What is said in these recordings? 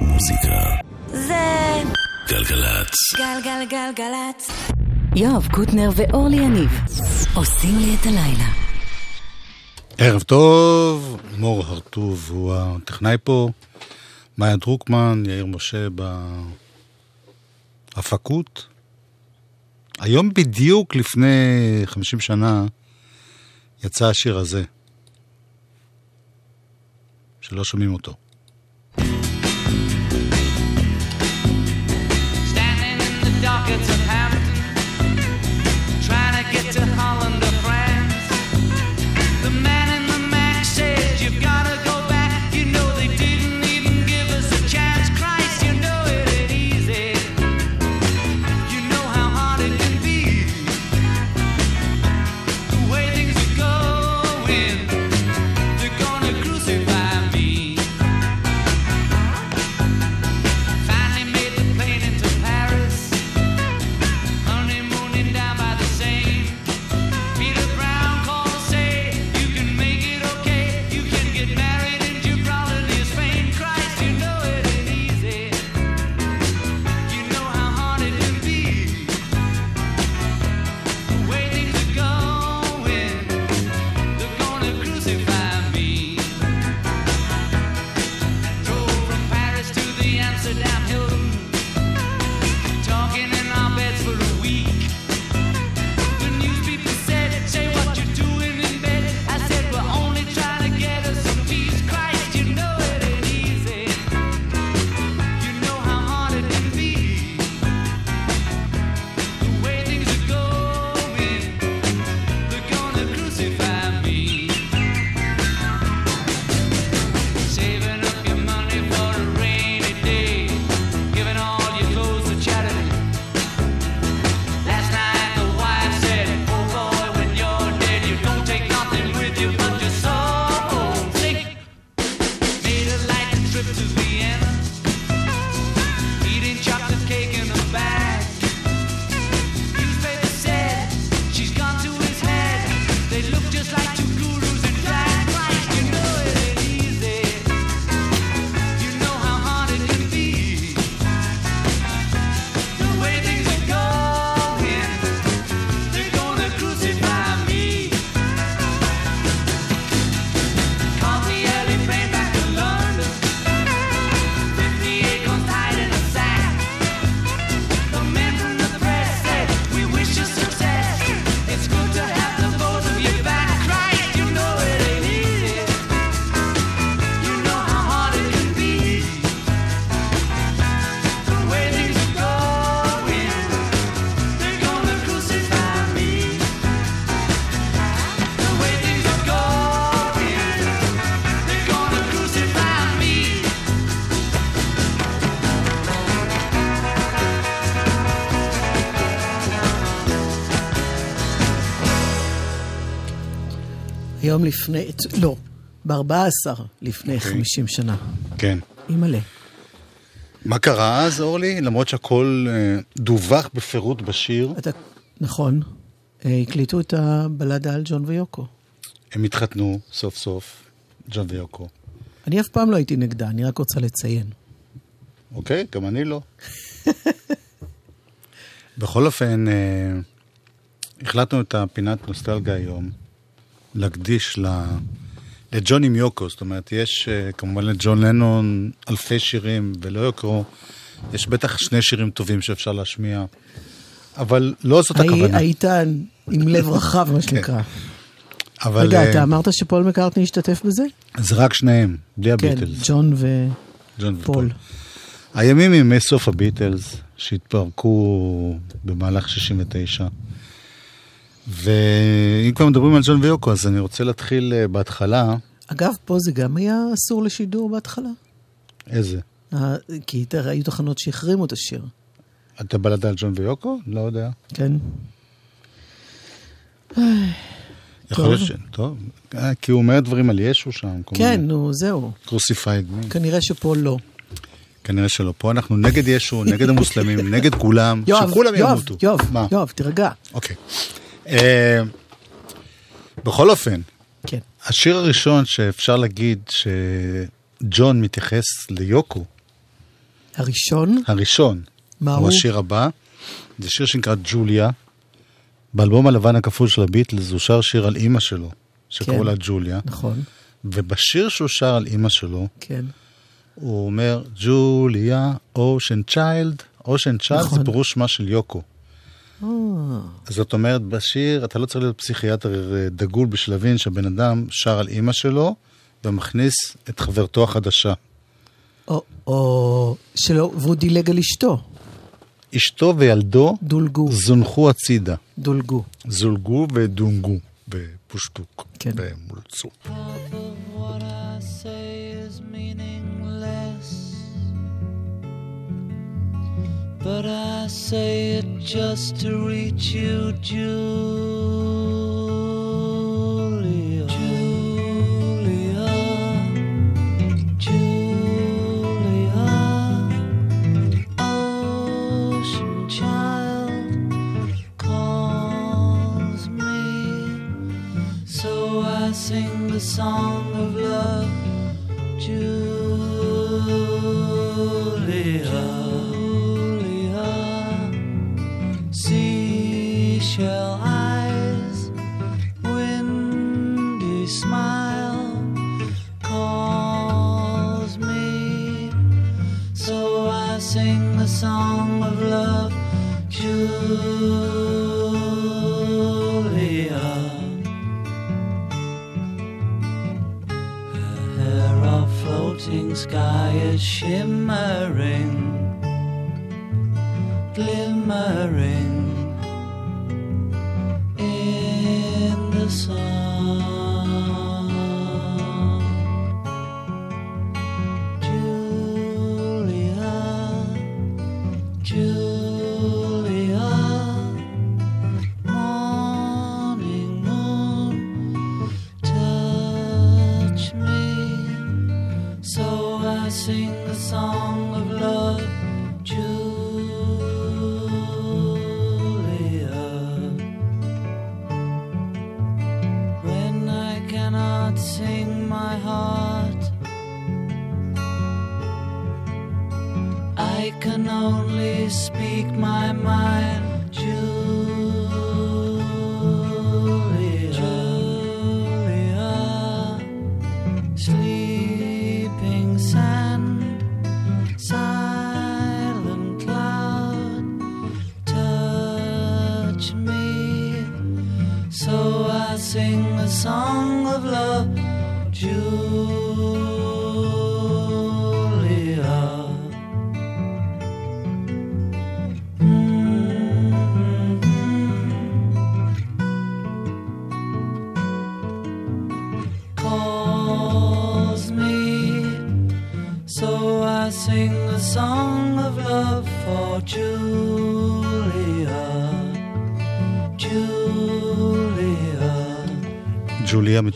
מוזיקה. זה גלגלצ. גלגלגלגלצ. יואב קוטנר ואורלי יניב עושים לי את הלילה. ערב טוב, מור הרטוב הוא הטכנאי פה, מאיה דרוקמן, יאיר משה בהפקות. היום בדיוק לפני 50 שנה יצא השיר הזה, שלא שומעים אותו. היום לפני, לא, ב-14 לפני אוקיי. 50 שנה. כן. אימא'לה. מה קרה אז, אורלי? למרות שהכל אה, דווח בפירוט בשיר, אתה, נכון, אה, הקליטו את הבלדה על ג'ון ויוקו. הם התחתנו סוף סוף, ג'ון ויוקו. אני אף פעם לא הייתי נגדה, אני רק רוצה לציין. אוקיי, גם אני לא. בכל אופן, אה, החלטנו את הפינת נוסטלגיה היום להקדיש ל... לג'ון עם יוקו, זאת אומרת, יש אה, כמובן לג'ון לנון אלפי שירים, ולא יוקו, יש בטח שני שירים טובים שאפשר להשמיע, אבל לא זאת הי- הכוונה. היית עם לב רחב, מה שנקרא. אבל רגע, אה, אתה אמרת שפול מקארטני השתתף בזה? זה רק שניהם, בלי כן, הביטלס. ג'ון ו... ג'ון פול. ופול. הימים ימי סוף הביטלס, שהתפרקו במהלך 69. ואם כבר מדברים על ג'ון ויוקו, אז אני רוצה להתחיל אה, בהתחלה. אגב, פה זה גם היה אסור לשידור בהתחלה. איזה? אה, כי היו תחנות שהחרימו את השיר, אתה בלדה על ג'ון ויוקו? לא יודע. כן? יכול. להיות ש... טוב. אה, כי הוא אומר דברים על ישו שם. כן, נו, זהו. קרוסיפייד. כנראה שפה לא. כנראה שלא. פה אנחנו נגד ישו, נגד המוסלמים, נגד כולם, יואב, שכולם יואב, ימותו. יואב? יואב, תירגע. אוקיי. אה, בכל אופן, כן. השיר הראשון שאפשר להגיד שג'ון מתייחס ליוקו, הראשון, הראשון, מה הוא הוא? השיר הבא. זה שיר שנקרא ג'וליה. באלבום הלבן הכפול של הביטלס הוא שר שיר על אימא שלו, שקראו כן. לה ג'וליה. נכון, ובשיר שהוא שר על אימא שלו, כן. הוא אומר, ג'וליה, Ocean child. Ocean child נכון. זה פירוש שמה של יוקו. זאת אומרת, בשיר אתה לא צריך להיות פסיכיאטר אה, דגול בשביל להבין שהבן אדם שר על אימא שלו ומכניס את חברתו החדשה. או, או שלא, והוא דילג על אשתו, אשתו וילדו דולגו, זונחו הצידה. דולגו. זולגו ודונגו בפושטוק. כן. במולצו. But I say it just to reach you, Julia. Julia. Julia. Ocean child calls me. So I sing the song of love, shimmer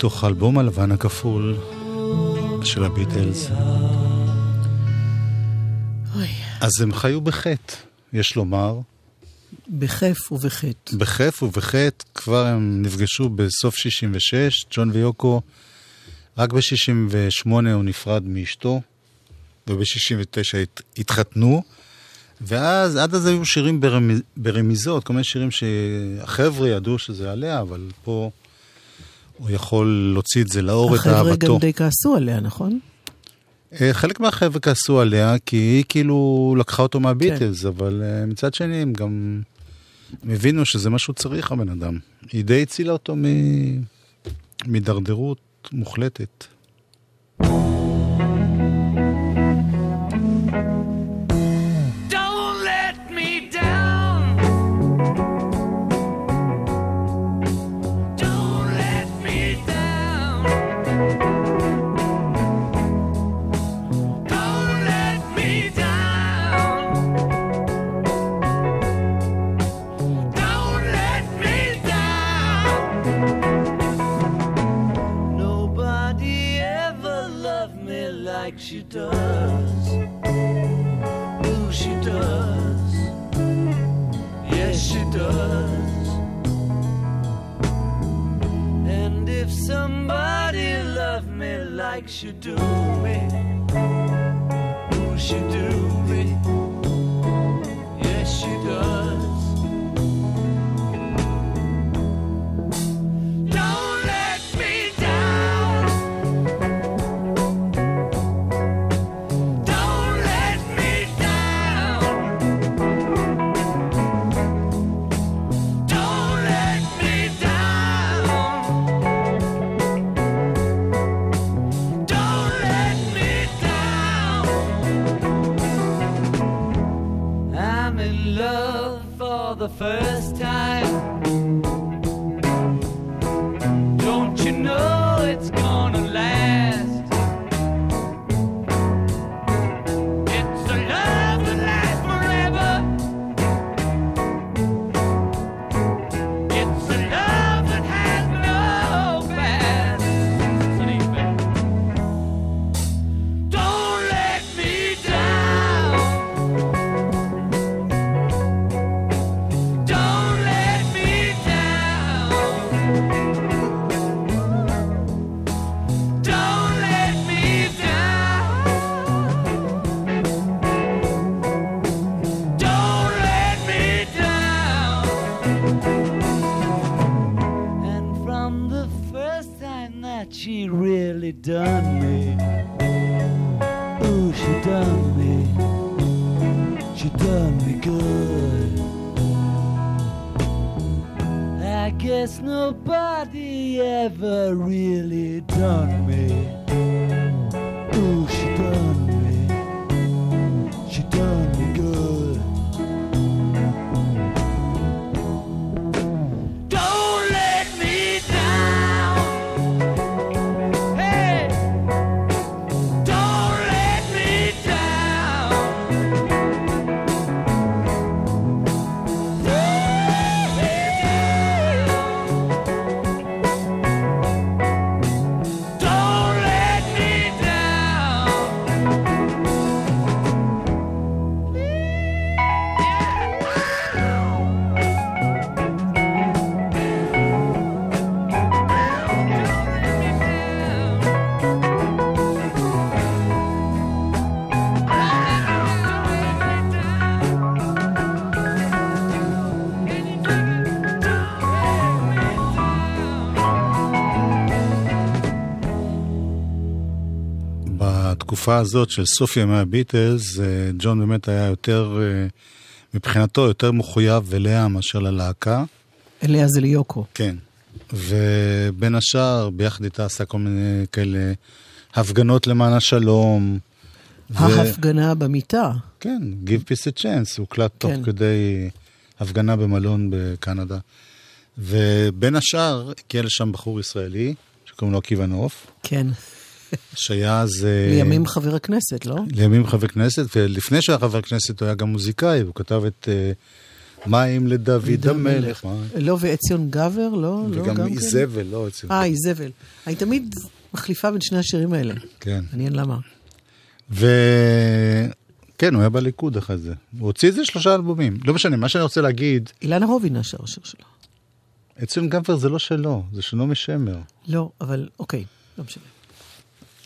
מתוך האלבום הלבן הכפול של הביטלס. אז הם חיו בחטא, יש לומר. בכיף ובחטא. בכיף ובחטא, כבר הם נפגשו בסוף 66, ג'ון ויוקו, רק ב-68 הוא נפרד מאשתו, וב-69 הת, התחתנו, ואז, עד אז היו שירים ברמיז, ברמיזות, כל מיני שירים שהחבר'ה ידעו שזה עליה, אבל פה הוא יכול להוציא את זה לאור, את החבר'ה אהבתו. גם די כעסו עליה, נכון? אה, חלק מהחבר'ה כעסו עליה, כי היא כאילו לקחה אותו מהביטלס, כן. אבל אה, מצד שני הם גם הם הבינו שזה מה שהוא צריך, הבן אדם. היא די הצילה אותו מ- מהידרדרות מוחלטת. Do me, oh, she do the first time. בתקופה הזאת של סוף ימי הביטלס, אה, ג'ון באמת היה יותר, אה, מבחינתו, יותר מחויב אליה מאשר ללהקה. אליה זה ליוקו. כן. ובין השאר, ביחד איתה עשה כל מיני כאלה הפגנות למען השלום. ו- ההפגנה במיטה. כן, Give Peace a Chance, הוקלט תוך כן. כדי הפגנה במלון בקנדה. ובין השאר, הגיע לשם בחור ישראלי, שקוראים לו עקיבא נוף, כן. שהיה אז... אה, לימים חבר הכנסת, לא? לימים חבר כנסת, ולפני שהיה חבר כנסת הוא היה גם מוזיקאי, הוא כתב את אה, מים לדוד המלך? לא, ועציון גבר, לא? לא וגם גם כן? איזבל, לא אצל... אה, איזבל. אני תמיד מחליפה בין שני השירים האלה. כן. מעניין למה. וכן, הוא היה בליכוד אחרי זה. הוא הוציא את זה שלושה אלבומים. לא משנה, מה שאני רוצה להגיד, אילנה רובין שר השיר שלו. אצל גמפר זה לא שלו, זה של נעמי שמר. לא, אבל אוקיי, לא משנה.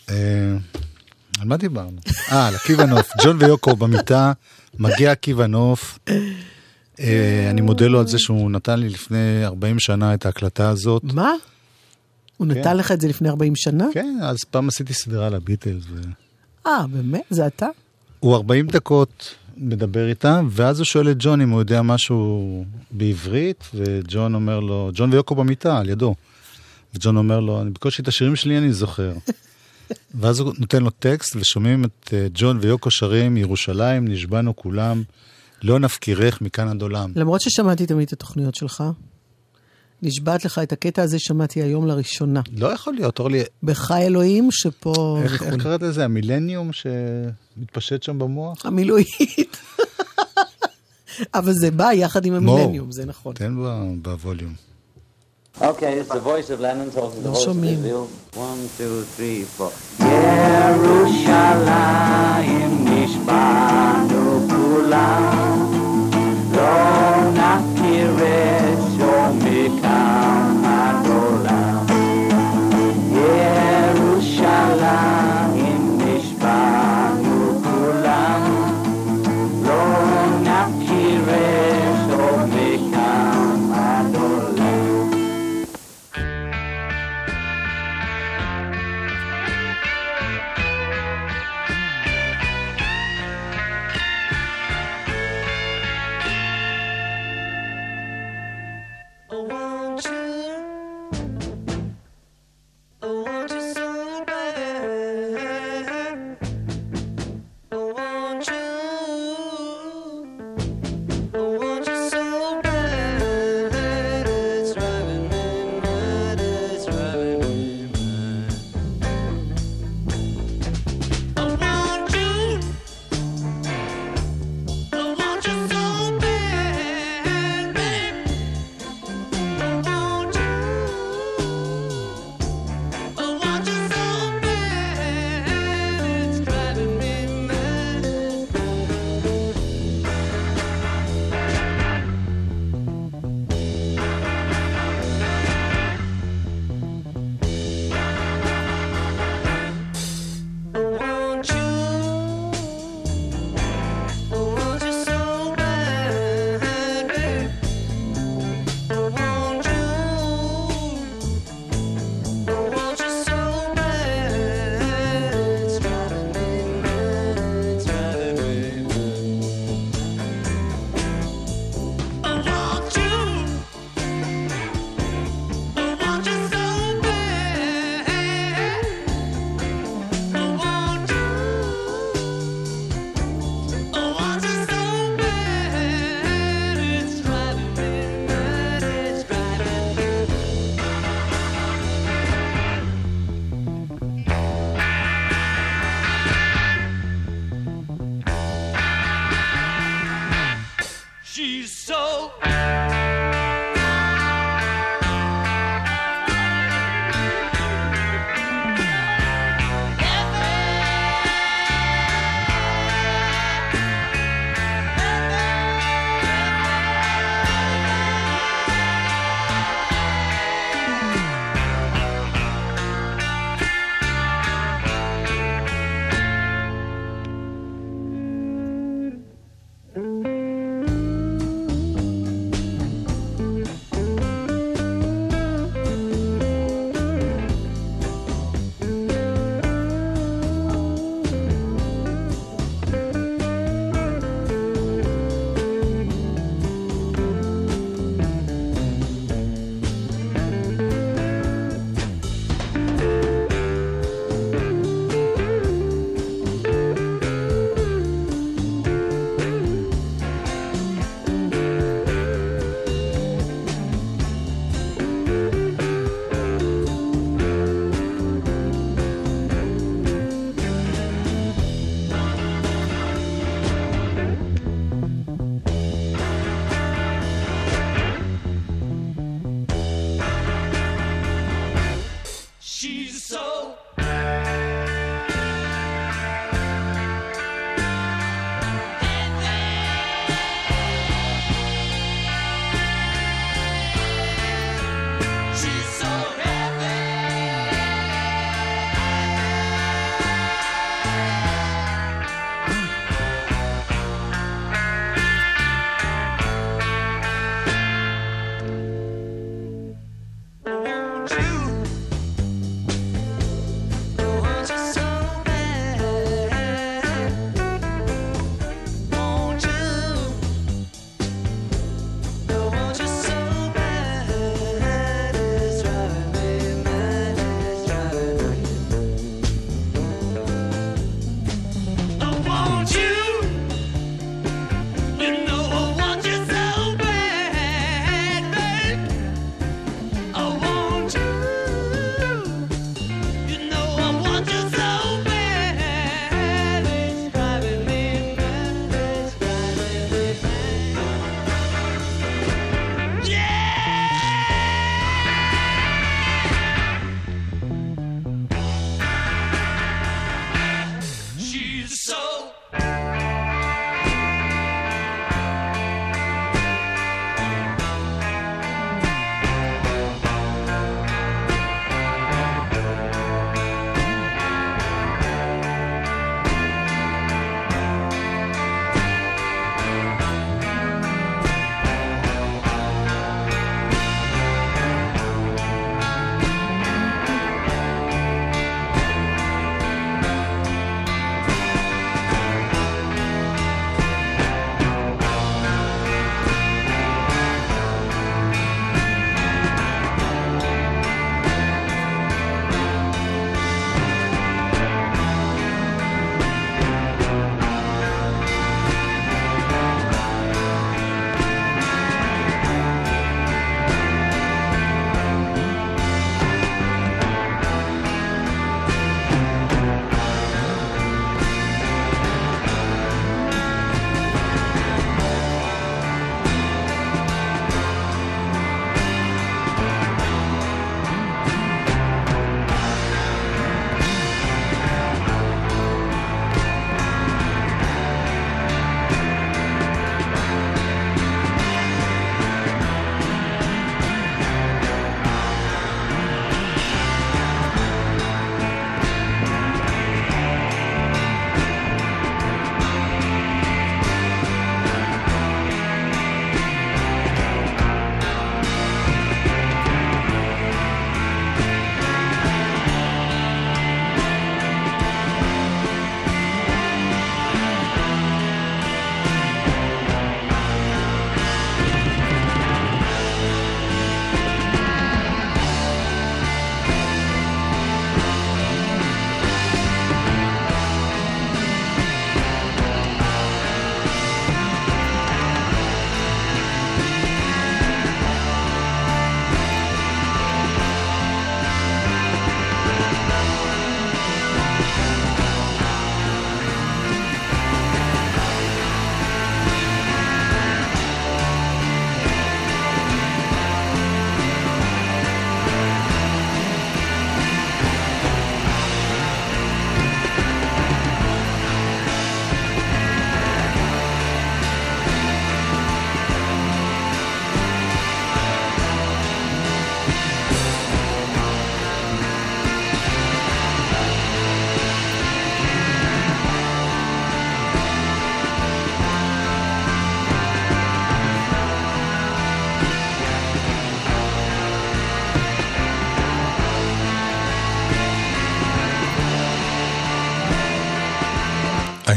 אה, על מה דיברנו? אה, על עקיבא נוף. ג'ון ויוקו במיטה, מגיע עקיבא נוף. אה, אני מודה לו על זה שהוא נתן לי לפני 40 שנה את ההקלטה הזאת. מה? הוא נתן לך את זה לפני 40 שנה? כן, אז פעם עשיתי סדרה לביטלס. ו... אה, באמת? זה אתה? הוא 40 דקות מדבר איתם, ואז הוא שואל את ג'ון אם הוא יודע משהו בעברית, וג'ון אומר לו, ג'ון ויוקו במיטה, על ידו. וג'ון אומר לו, אני בקושי את השירים שלי אני זוכר. ואז הוא נותן לו טקסט, ושומעים את אה, ג'ון ויוקו שרים, ירושלים, נשבענו כולם, לא נפקירך מכאן עד עולם. למרות ששמעתי תמיד את התוכניות שלך, נשבעת לך את הקטע הזה שמעתי היום לראשונה. לא יכול להיות, אורלי, בחי אלוהים שפה איך, איך. קראת לזה? המילניום שמתפשט שם במוח? המילואית. אבל זה בא יחד עם. המילניום, זה נכון. תן בווליום. Okay, it's the voice of Lennon talking to the so voice of Israel. One, two, three, four. Yerushalayim nishbanu kulam, lo nakiret shomikam.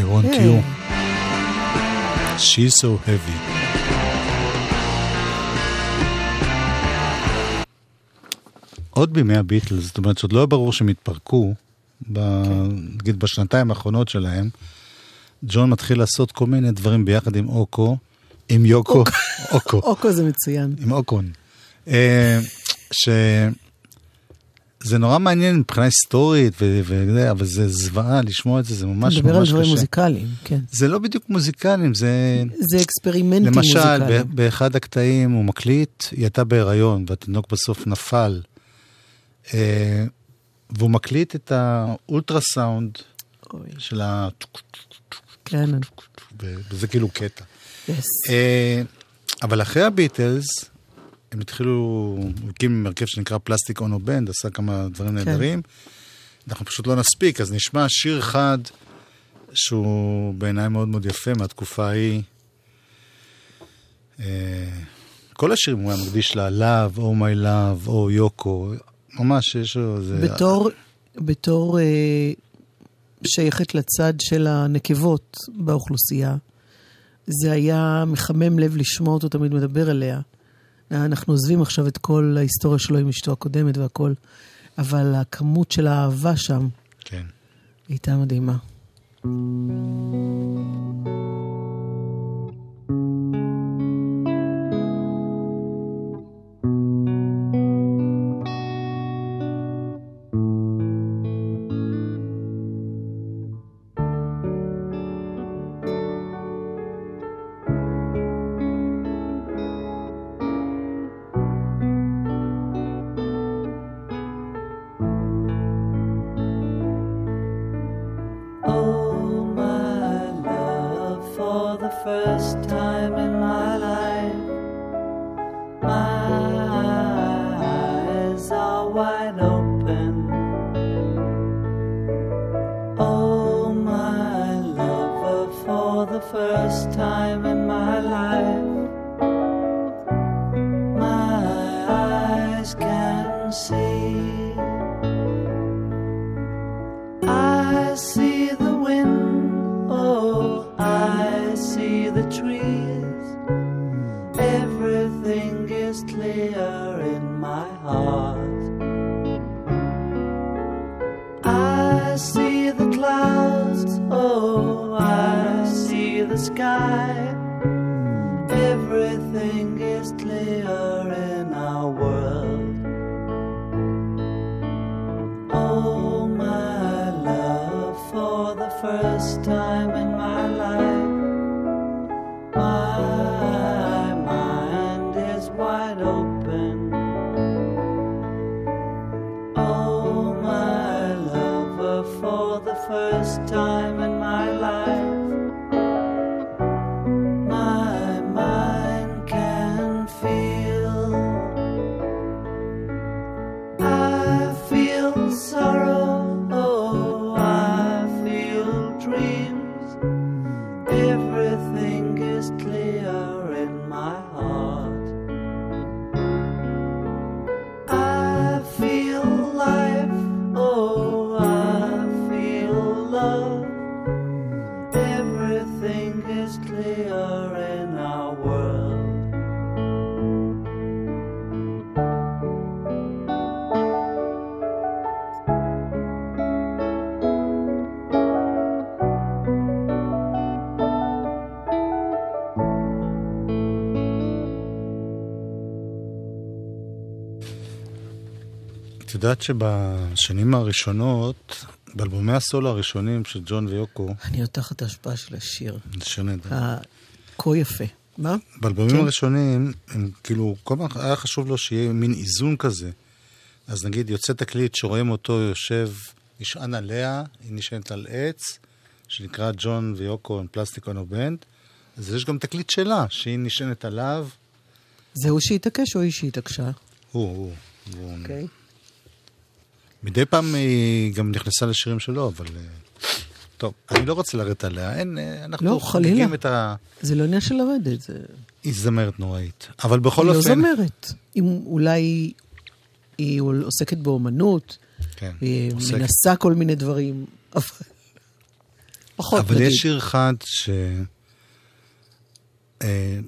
You. She's so heavy. עוד בימי הביטלס, זאת אומרת שעוד לא ברור שהם התפרקו, ב... נגיד בשנתיים האחרונות שלהם, ג'ון מתחיל לעשות כל מיני דברים ביחד עם אוקו, עם יוקו, אוקו, אוקו זה מצוין. עם אוקון. אה, שזה נורא מעניין מבחינה היסטורית, ו- אבל זה זוועה לשמוע את זה, זה ממש מדבר על ממש דברים קשה. מוזיקליים, כן. זה לא בדיוק מוזיקליים, זה... זה אקספרימנטים למשל, מוזיקליים. ב- באחד הקטעים הוא מקליט, היא הייתה בהיריון, והתינוק בסוף נפל. אה, והוא מקליט את האולטרסאונד אוי, של ה... כן, וזה כאילו קטע. yes. אה, אבל אחרי הביטלס, הם התחילו, הוא הקים הרכב שנקרא Plastic Ono Band, עשה כמה דברים נהדרים. אנחנו פשוט לא נספיק, אז נשמע שיר אחד שהוא בעיניי מאוד מאוד יפה מהתקופה ההיא. אה, כל השירים הוא היה מקדיש לה, Love, Oh My Love, או יוקו, ממש יש לו איזה... בתור, בתור אה, שייכת לצד של הנקבות באוכלוסייה, זה היה מחמם לב לשמוע אותו תמיד מדבר אליה. אנחנו עוזבים עכשיו את כל ההיסטוריה שלו עם אשתו הקודמת והכל, אבל הכמות של האהבה שם כן. הייתה מדהימה. יודעת שבשנים הראשונות, באלבומי הסולו הראשונים של ג'ון ויוקו, אני עוד תחת ההשפעה של השיר. זה שיר נהדר. הכה יפה. מה? באלבומים כן. הראשונים, הם כאילו, כל פעם היה חשוב לו שיהיה מין איזון כזה. אז נגיד יוצא תקליט שרואים אותו יושב, נשען עליה, היא נשענת על עץ, שנקרא ג'ון ויוקו עם פלסטיק אונו בנד. אז יש גם תקליט שלה, שהיא נשענת עליו. זה הוא שהתעקש או היא שהתעקשה? הוא, הוא. אוקיי. מדי פעם היא גם נכנסה לשירים שלו, אבל... אה, טוב, אני לא רוצה לרדת עליה, אין, אה, אנחנו לא. חוגגים את ה... זה לא עניין של לרדת, זה... היא זמרת נוראית. אבל בכל היא לא אופן... זמרת. אם אולי היא עוסקת באומנות, כן, היא. מנסה כל מיני דברים, אבל פחות אבל נגיד. יש שיר אחד ש... אה,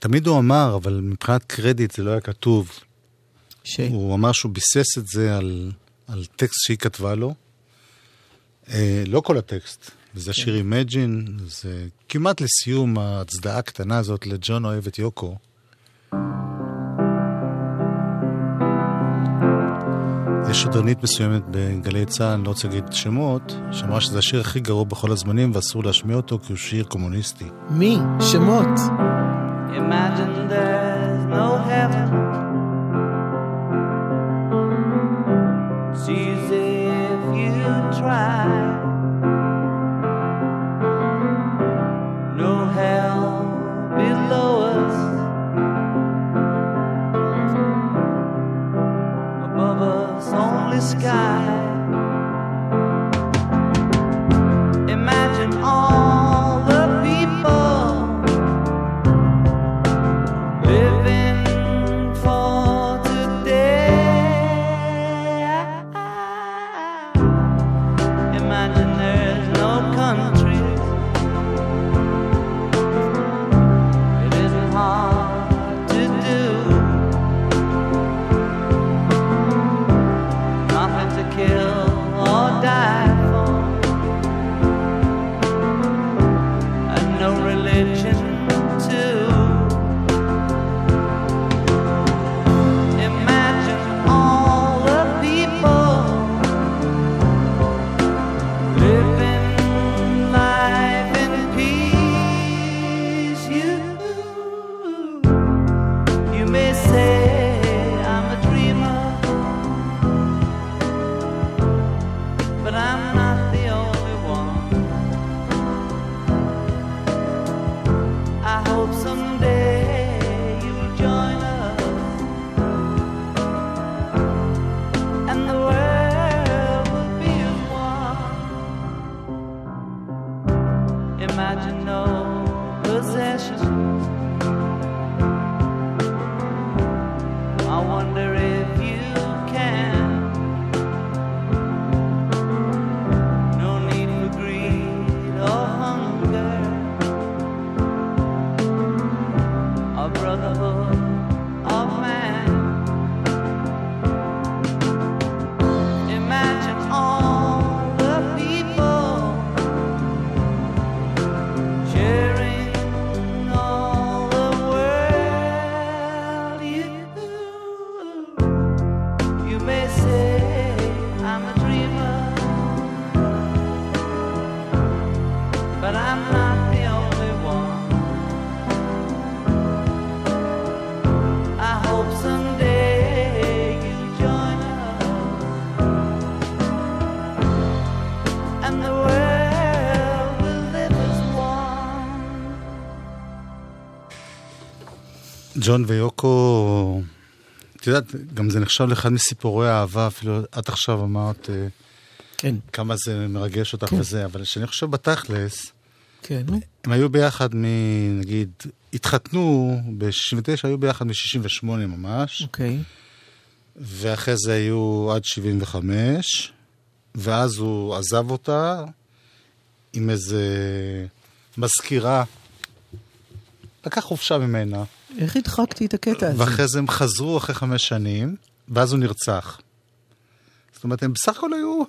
תמיד הוא אמר, אבל מבחינת קרדיט זה לא היה כתוב. ש... הוא אמר שהוא ביסס את זה על, על טקסט שהיא כתבה לו. אה, לא כל הטקסט, וזה השיר Imagine, זה כמעט לסיום ההצדעה הקטנה הזאת לג'ון אוהב את יוקו. יש שדרנית מסוימת בגלי צה"ל, אני לא רוצה להגיד שמות, שאמרה שזה השיר הכי גרוע בכל הזמנים ואסור להשמיע אותו כי הוא שיר קומוניסטי. מי? שמות. Imagine there's no heaven. I'm. ג'ון ויוקו, את יודעת, גם זה נחשב לאחד מסיפורי האהבה, אפילו את עכשיו אמרת אה, כן, כמה זה מרגש אותך וזה, אבל כשאני חושב בתכלס, כן. הם היו ביחד מ... נגיד, התחתנו ב-69, היו ביחד מ-68 ממש, אוקיי. ואחרי זה היו עד 75, ואז הוא עזב אותה עם איזה מזכירה, לקח חופשה ממנה, איך הדחקתי את הקטע הזה? ואחרי זה הם חזרו אחרי חמש שנים, ואז הוא נרצח. זאת אומרת, הם בסך הכל היו...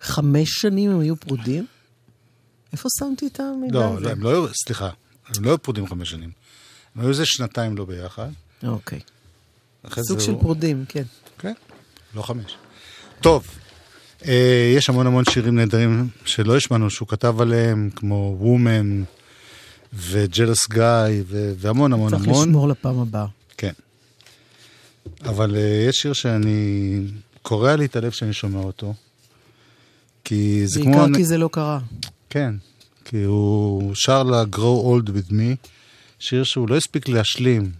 חמש שנים הם היו פרודים? איפה שמתי את המידע לא, הזה? לא, הם לא היו, סליחה, הם לא היו פרודים חמש שנים. הם היו איזה שנתיים לא ביחד. אוקיי. סוג של הוא- פרודים, כן. כן, לא חמש. טוב, אה, יש המון המון שירים נהדרים שלא השמענו, שהוא כתב עליהם, כמו וומן וג'לס גיא, והמון המון צריך המון. לשמור לפעם הבאה. כן. אבל אה, יש שיר שאני... קורע לי את הלב כשאני שומע אותו. כי זה כמו... בעיקר כי זה לא קרה. כן, כי הוא שר לה Grow Old With Me, שיר שהוא לא הספיק להשלים,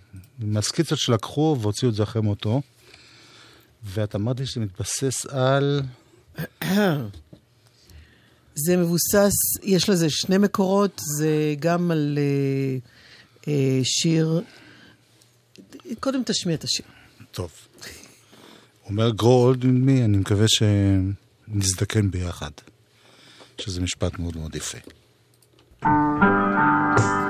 עם הסקיצות שלקחו והוציאו את זה אחרי מותו. ואת אמרת לי שזה מתבסס על... זה מבוסס, יש לזה שני מקורות, זה גם על אה, אה, שיר... קודם תשמיע את השיר. טוב. אומר Grow Old Me, אני מקווה שנזדקן ביחד. שזה משפט מאוד מאוד יפה. along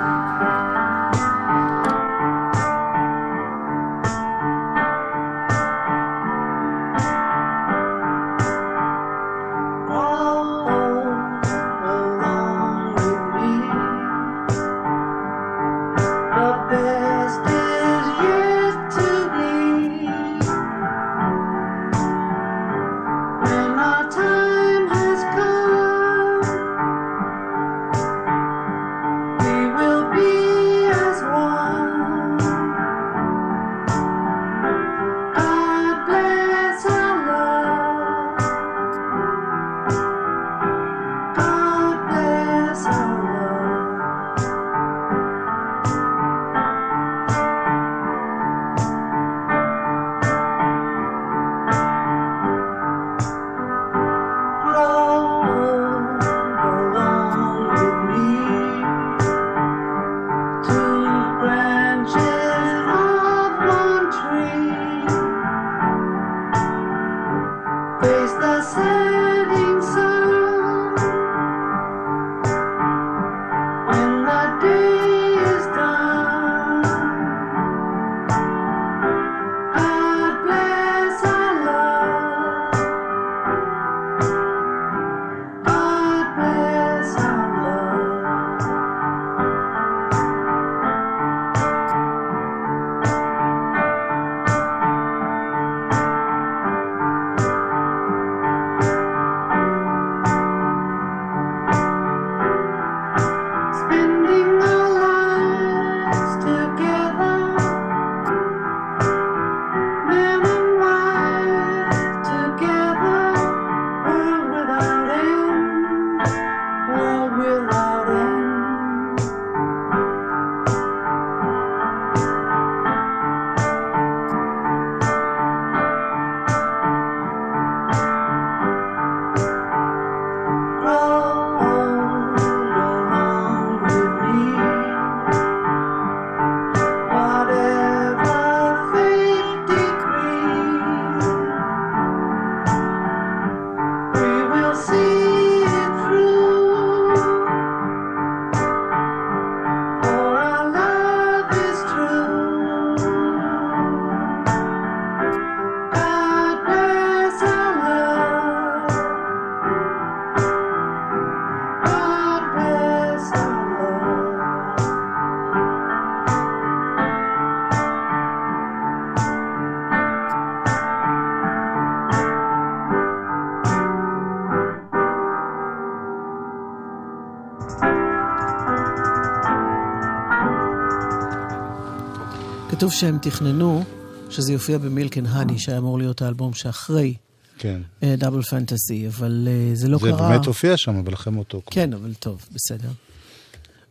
שהם תכננו שזה יופיע ב Milk and Honey, שהיה אמור להיות האלבום שאחרי כן. Double Fantasy, אבל אה, זה לא זה קרה. באמת הופיע שם, ולכם אותו. כן, אבל טוב, בסדר.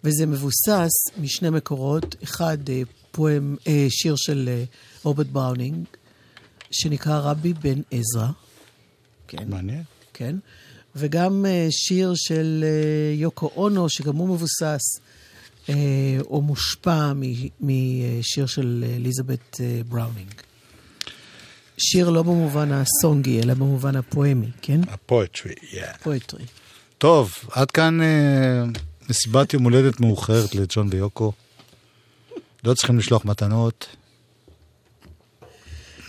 וזה מבוסס משני מקורות, אחד אה, poem, אה, שיר של אה, רוברט בראונינג, שנקרא רבי בן עזרא. כן. מעניין. כן. וגם אה, שיר של אה, יוקו אונו, שגם הוא מבוסס אה, או מושפע משיר של אה, אליזבת אה, בראונינג. שיר לא במובן הסונגי, אלא במובן הפואמי, כן? ה poetry, yeah. poetry. טוב, עד כאן אה, מסיבת יום הולדת מאוחרת לג'ון ויוקו. לא צריכים לשלוח מתנות.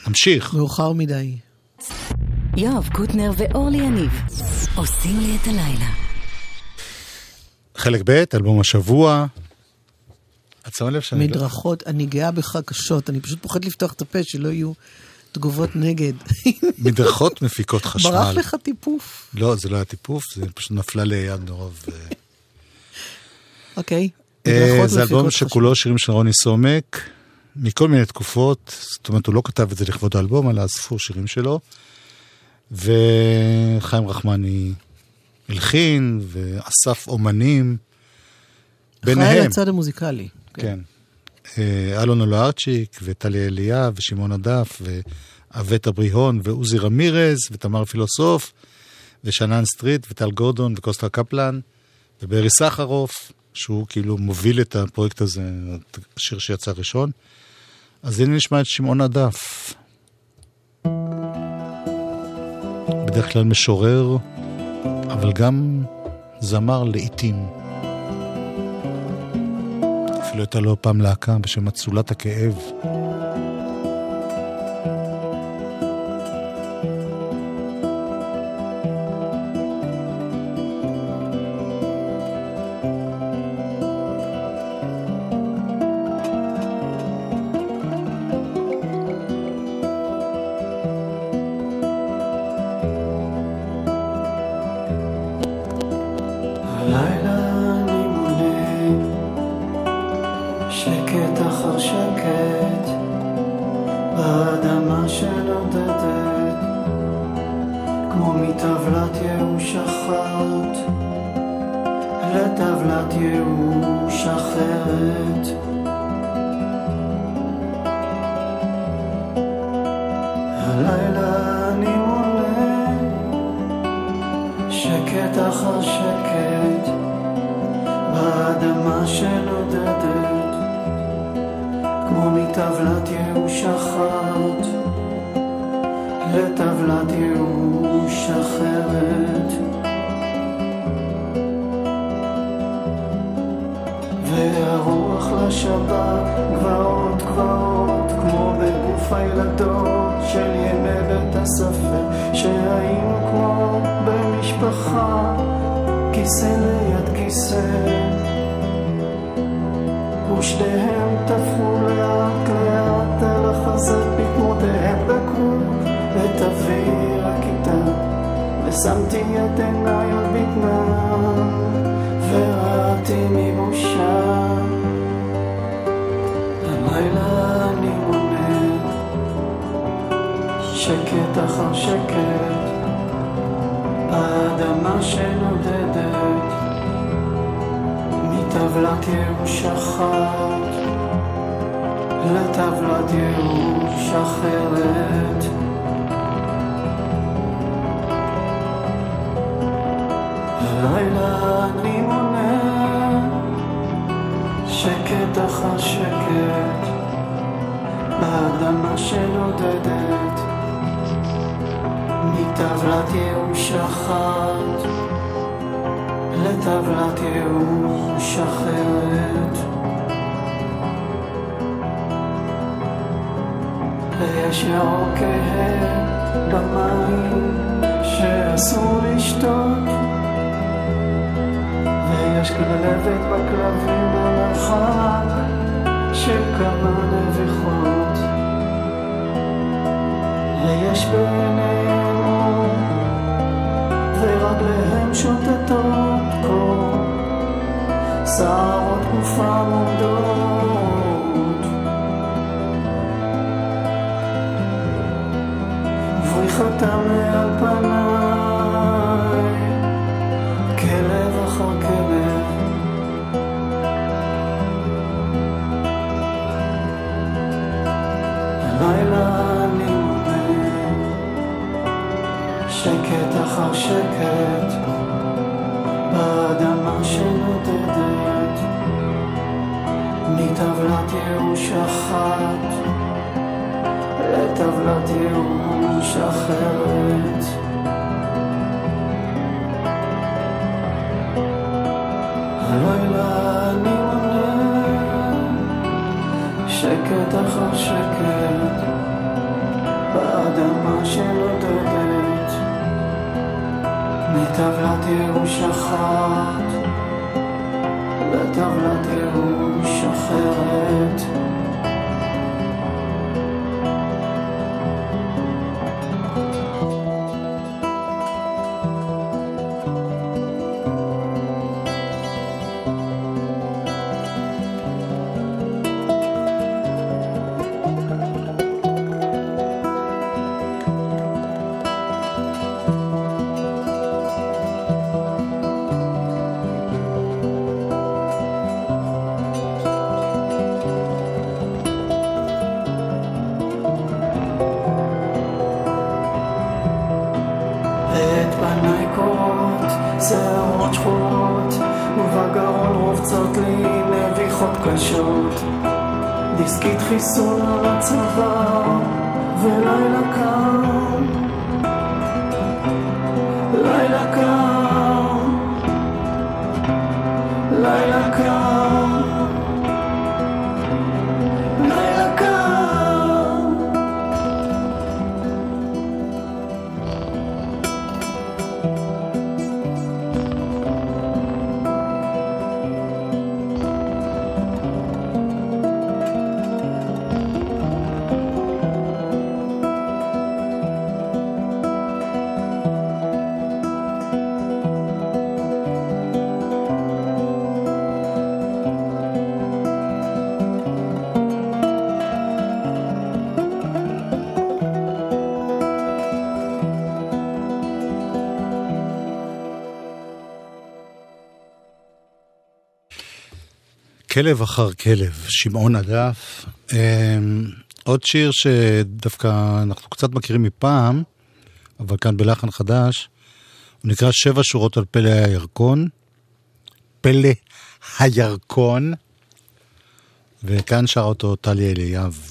נמשיך. מאוחר מדי. יואב קוטנר ואורלי יניב עושים לי את הלילה. חלק ב', אלבום השבוע. את שמה לב שאני... לא- מדרכות, אני גאה בך קשות, אני פשוט פוחד לפתוח את הפה, שלא יהיו תגובות נגד. מדרכות מפיקות חשמל. ברח לך טיפוף. לא, זה לא היה טיפוף, זה פשוט נפלה ליד מרוב... אה, אוקיי. אה, זה אלבום שכולו שירים של רוני סומק, מכל מיני תקופות, זאת אומרת, הוא לא כתב את זה לכבוד האלבום, אלא אספו שירים שלו. וחיים רחמני הלחין, ואסף אומנים, אחראי ביניהם, לצד המוזיקלי. כן, אה, אלון אולארצ'יק, וטליה אליאב, ושמעון הדף, ואבטה בריהון, ועוזי רמירז, ותמר פילוסוף, ושאנן סטריט, וטל גורדון, וקוסטה קפלן, וברי סחרוף, שהוא כאילו מוביל את הפרויקט הזה, השיר שיצא ראשון. אז הנה נשמע את שמעון הדף. בדרך כלל משורר, אבל גם זמר לעיתים. אפילו הייתה לו פעם להקה בשם אצולת הכאב. מטבלת ייאוש אחת. לטבלת ייאוש אחרת. הלילה אני מונה שקט אחר שקט באדמה שנודדת כמו מטבלת ייאוש אחת. לטבלת ייאוש אחרת. והרוח לשבת גבעות גבעות כמו בגוף הילדות של ימי בית הספר שהיינו כמו במשפחה כיסא ליד כיסא. ושניהם טפחו לאט לאט אל החזית בקמותיהם דקרו את הכיתה ושמתי עיניי על בטנם וראיתי מבושה. הלילה אני מונה שקט אחר שקט באדמה שנודדת מטבלת ייאוש אחת לטבלת ייאוש אחרת הלילה אני מונה. שקט אחר שקט. באדמה שנודדת. מטבלת ייאוש אחת. לטבלת ייאוש אחרת. ויש ירוק כהה במים שאסור לשתות ויש כלבת בכלבים החג שכמה נביחות. ויש ביניהם ורגליהם שוטטות קור שערות גופם עומדות ובריחתם מעל פניי שקט אחר שקט באדמה שנודדת מטבלת ייאוש אחת לטבלת ייאוש אחרת. הלילה אני מונה שקט אחר שקט באדמה שנודדת מטבלת ייאוש אחת לטבלת ייאוש כלב אחר כלב, שמעון הדף. אמ, עוד שיר שדווקא אנחנו קצת מכירים מפעם, אבל כאן בלחן חדש, הוא נקרא שבע שורות על פלא הירקון. פלא הירקון, וכאן שר אותו טליה אליאב.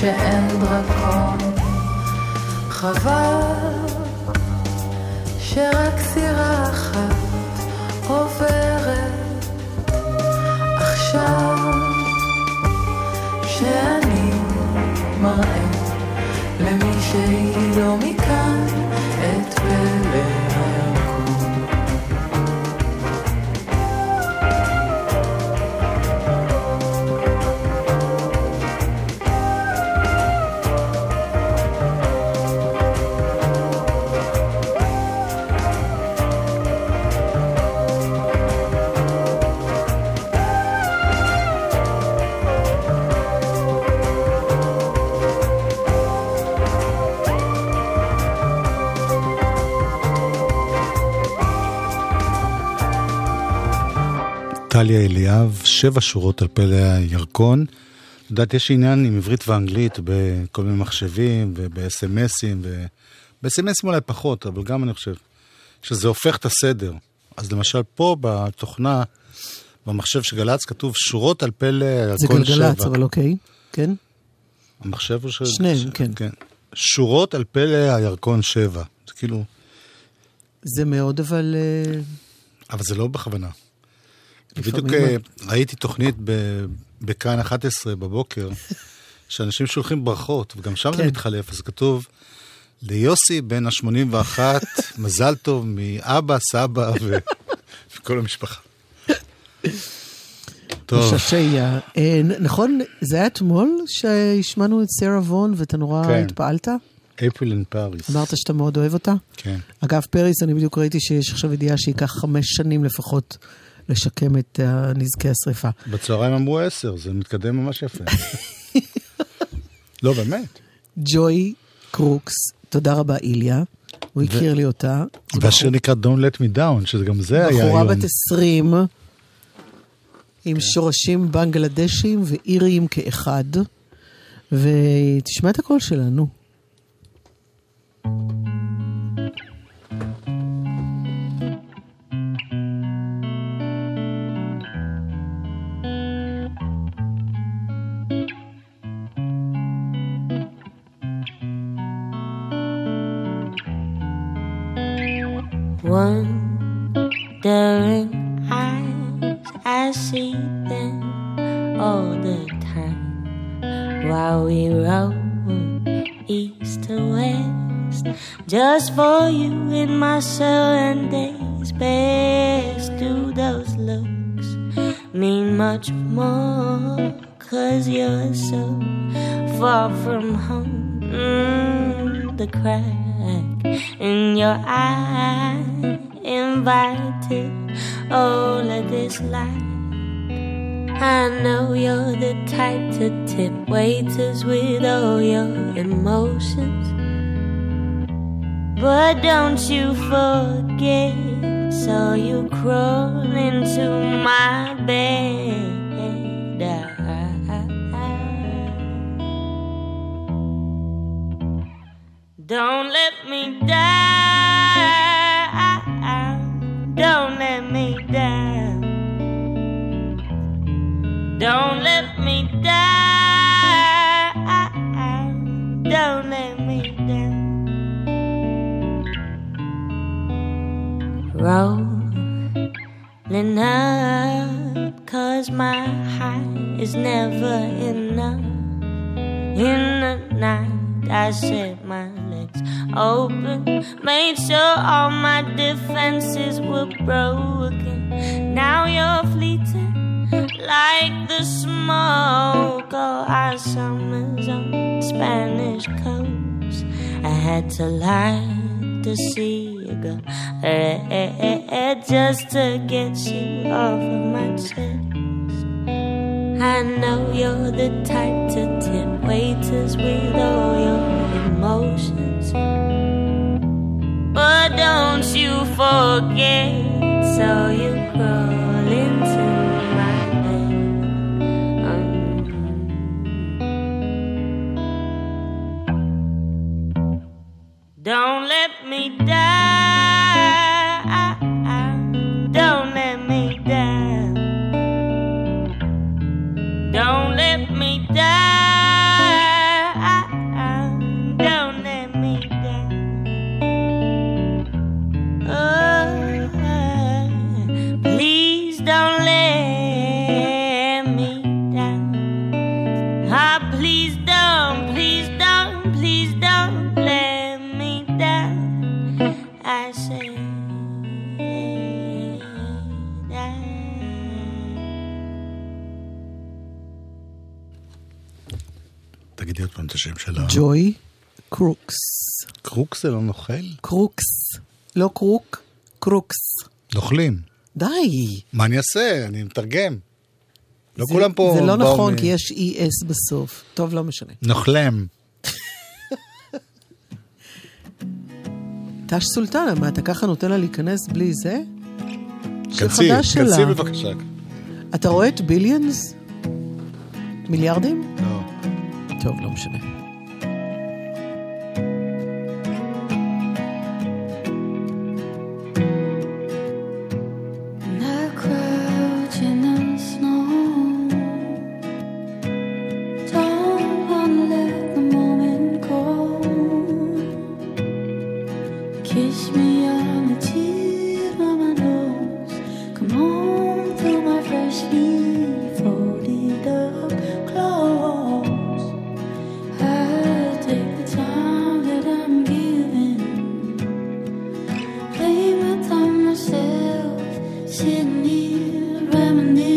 שאין דרקון חבל שבע שורות על פלא הירקון. את יודעת, יש עניין עם עברית ואנגלית בכל מיני מחשבים ובסמסים, ובסמסים אולי פחות, אבל גם אני חושב שזה הופך את הסדר. אז למשל פה בתוכנה, במחשב של גל"צ כתוב שורות על פלא זה הירקון שבע. גלגלצ, אבל אוקיי. כן? המחשב הוא של... שניהם, כן. כן. שורות על פלא הירקון שבע. זה כאילו... זה מאוד, אבל... אה, אבל זה לא בכוונה. בדיוק אה, ראיתי תוכנית בכאן 11 בבוקר, שאנשים שולחים ברכות, וגם שם זה כן. מתחלף, אז כתוב, ליוסי בן ה-81, מזל טוב מאבא, סבא ו- וכל המשפחה. טוב, משעשע. אה, נכון, זה היה אתמול שהשמענו את סרה וון ואתה נורא כן. התפעלת? אפריל אין פאריס. אמרת שאתה מאוד אוהב אותה? כן. אגב, פריס, אני בדיוק ראיתי שיש עכשיו ידיעה שייקח חמש שנים לפחות לשקם את נזקי השריפה. בצהריים אמרו עשר, זה מתקדם ממש יפה. לא, באמת. ג'וי קרוקס, תודה רבה איליה, הוא הכיר לי אותה. והשיר נקרא Don't Let Me Down, שגם זה היה בחורה היום. בת 20, עם שורשים בנגלדשים ואיריים כאחד, ותשמע את הקול שלה, נו. Wondering Just for you in my seven days best. Do those looks mean much more? Cause you're so far from home. Mm, the crack in your eye invited all of this light. I know you're the type to tip waiters with all your emotions. But don't you forget, so you crawl into my bed. Don't let me down. Don't let me down. Don't Rolling up, cause my high is never enough. In the night, I set my legs open, made sure all my defenses were broken. Now you're fleeting like the smoke of our summers on Spanish coast. I had to lie to see you go, eh, eh, eh, eh, just to get you off of my chest. I know you're the type to waiters with all your emotions. But don't you forget, so you crawl Don't let me down. Crooks. Crook זה לא נוכל? Crooks. לא crook, Crooks. נוכלים. די. מה אני אעשה? אני מתרגם. לא זה- כולם פה... זה לא נכון, מ- כי יש S בסוף. טוב, לא משנה. נוכלם. טש סולטנה, מה, אתה ככה נותן לה להיכנס בלי זה? שלה. כנסי בבקשה. אתה רואה את ביליאנס? מיליארדים? לא. טוב, לא משנה. sitting here reminiscing.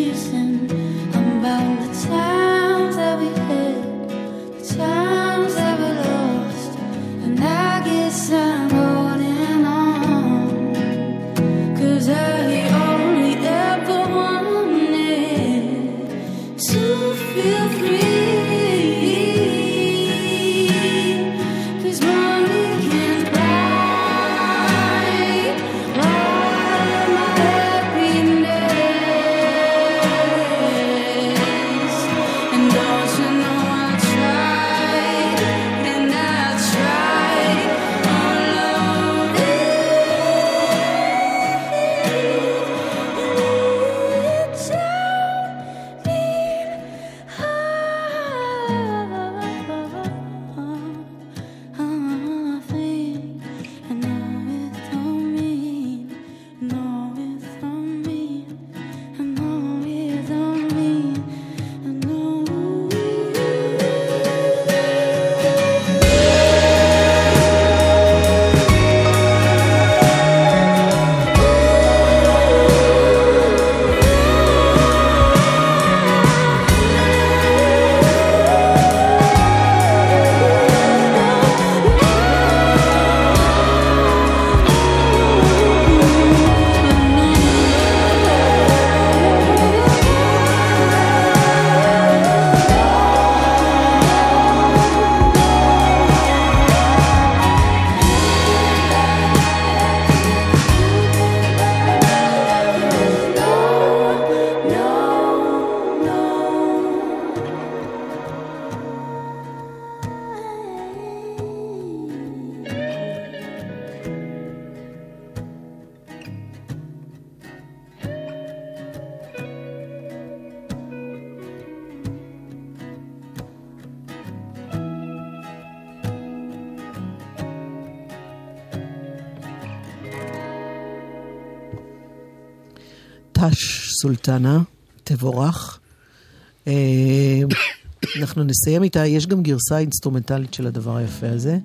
סולטנה, תבורך. אה, אנחנו נסיים איתה, יש גם גרסה אינסטרומנטלית של הדבר היפה הזה.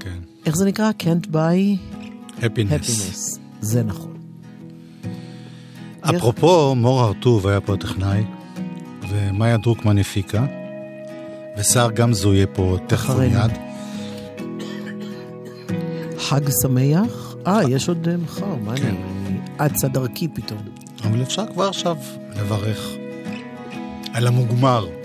כן. איך זה נקרא? Can't buy happiness. happiness. זה נכון. אפרופו, מור הרטוב היה פה הטכנאי, ומאיה דרוקמן הפיקה, וסער גמזו יהיה פה תכף. ומיד. חג שמח. אה, יש עוד אה, מחר, מה כן. אני... אצה דרכי פתאום. אבל אפשר כבר עכשיו לברך על המוגמר.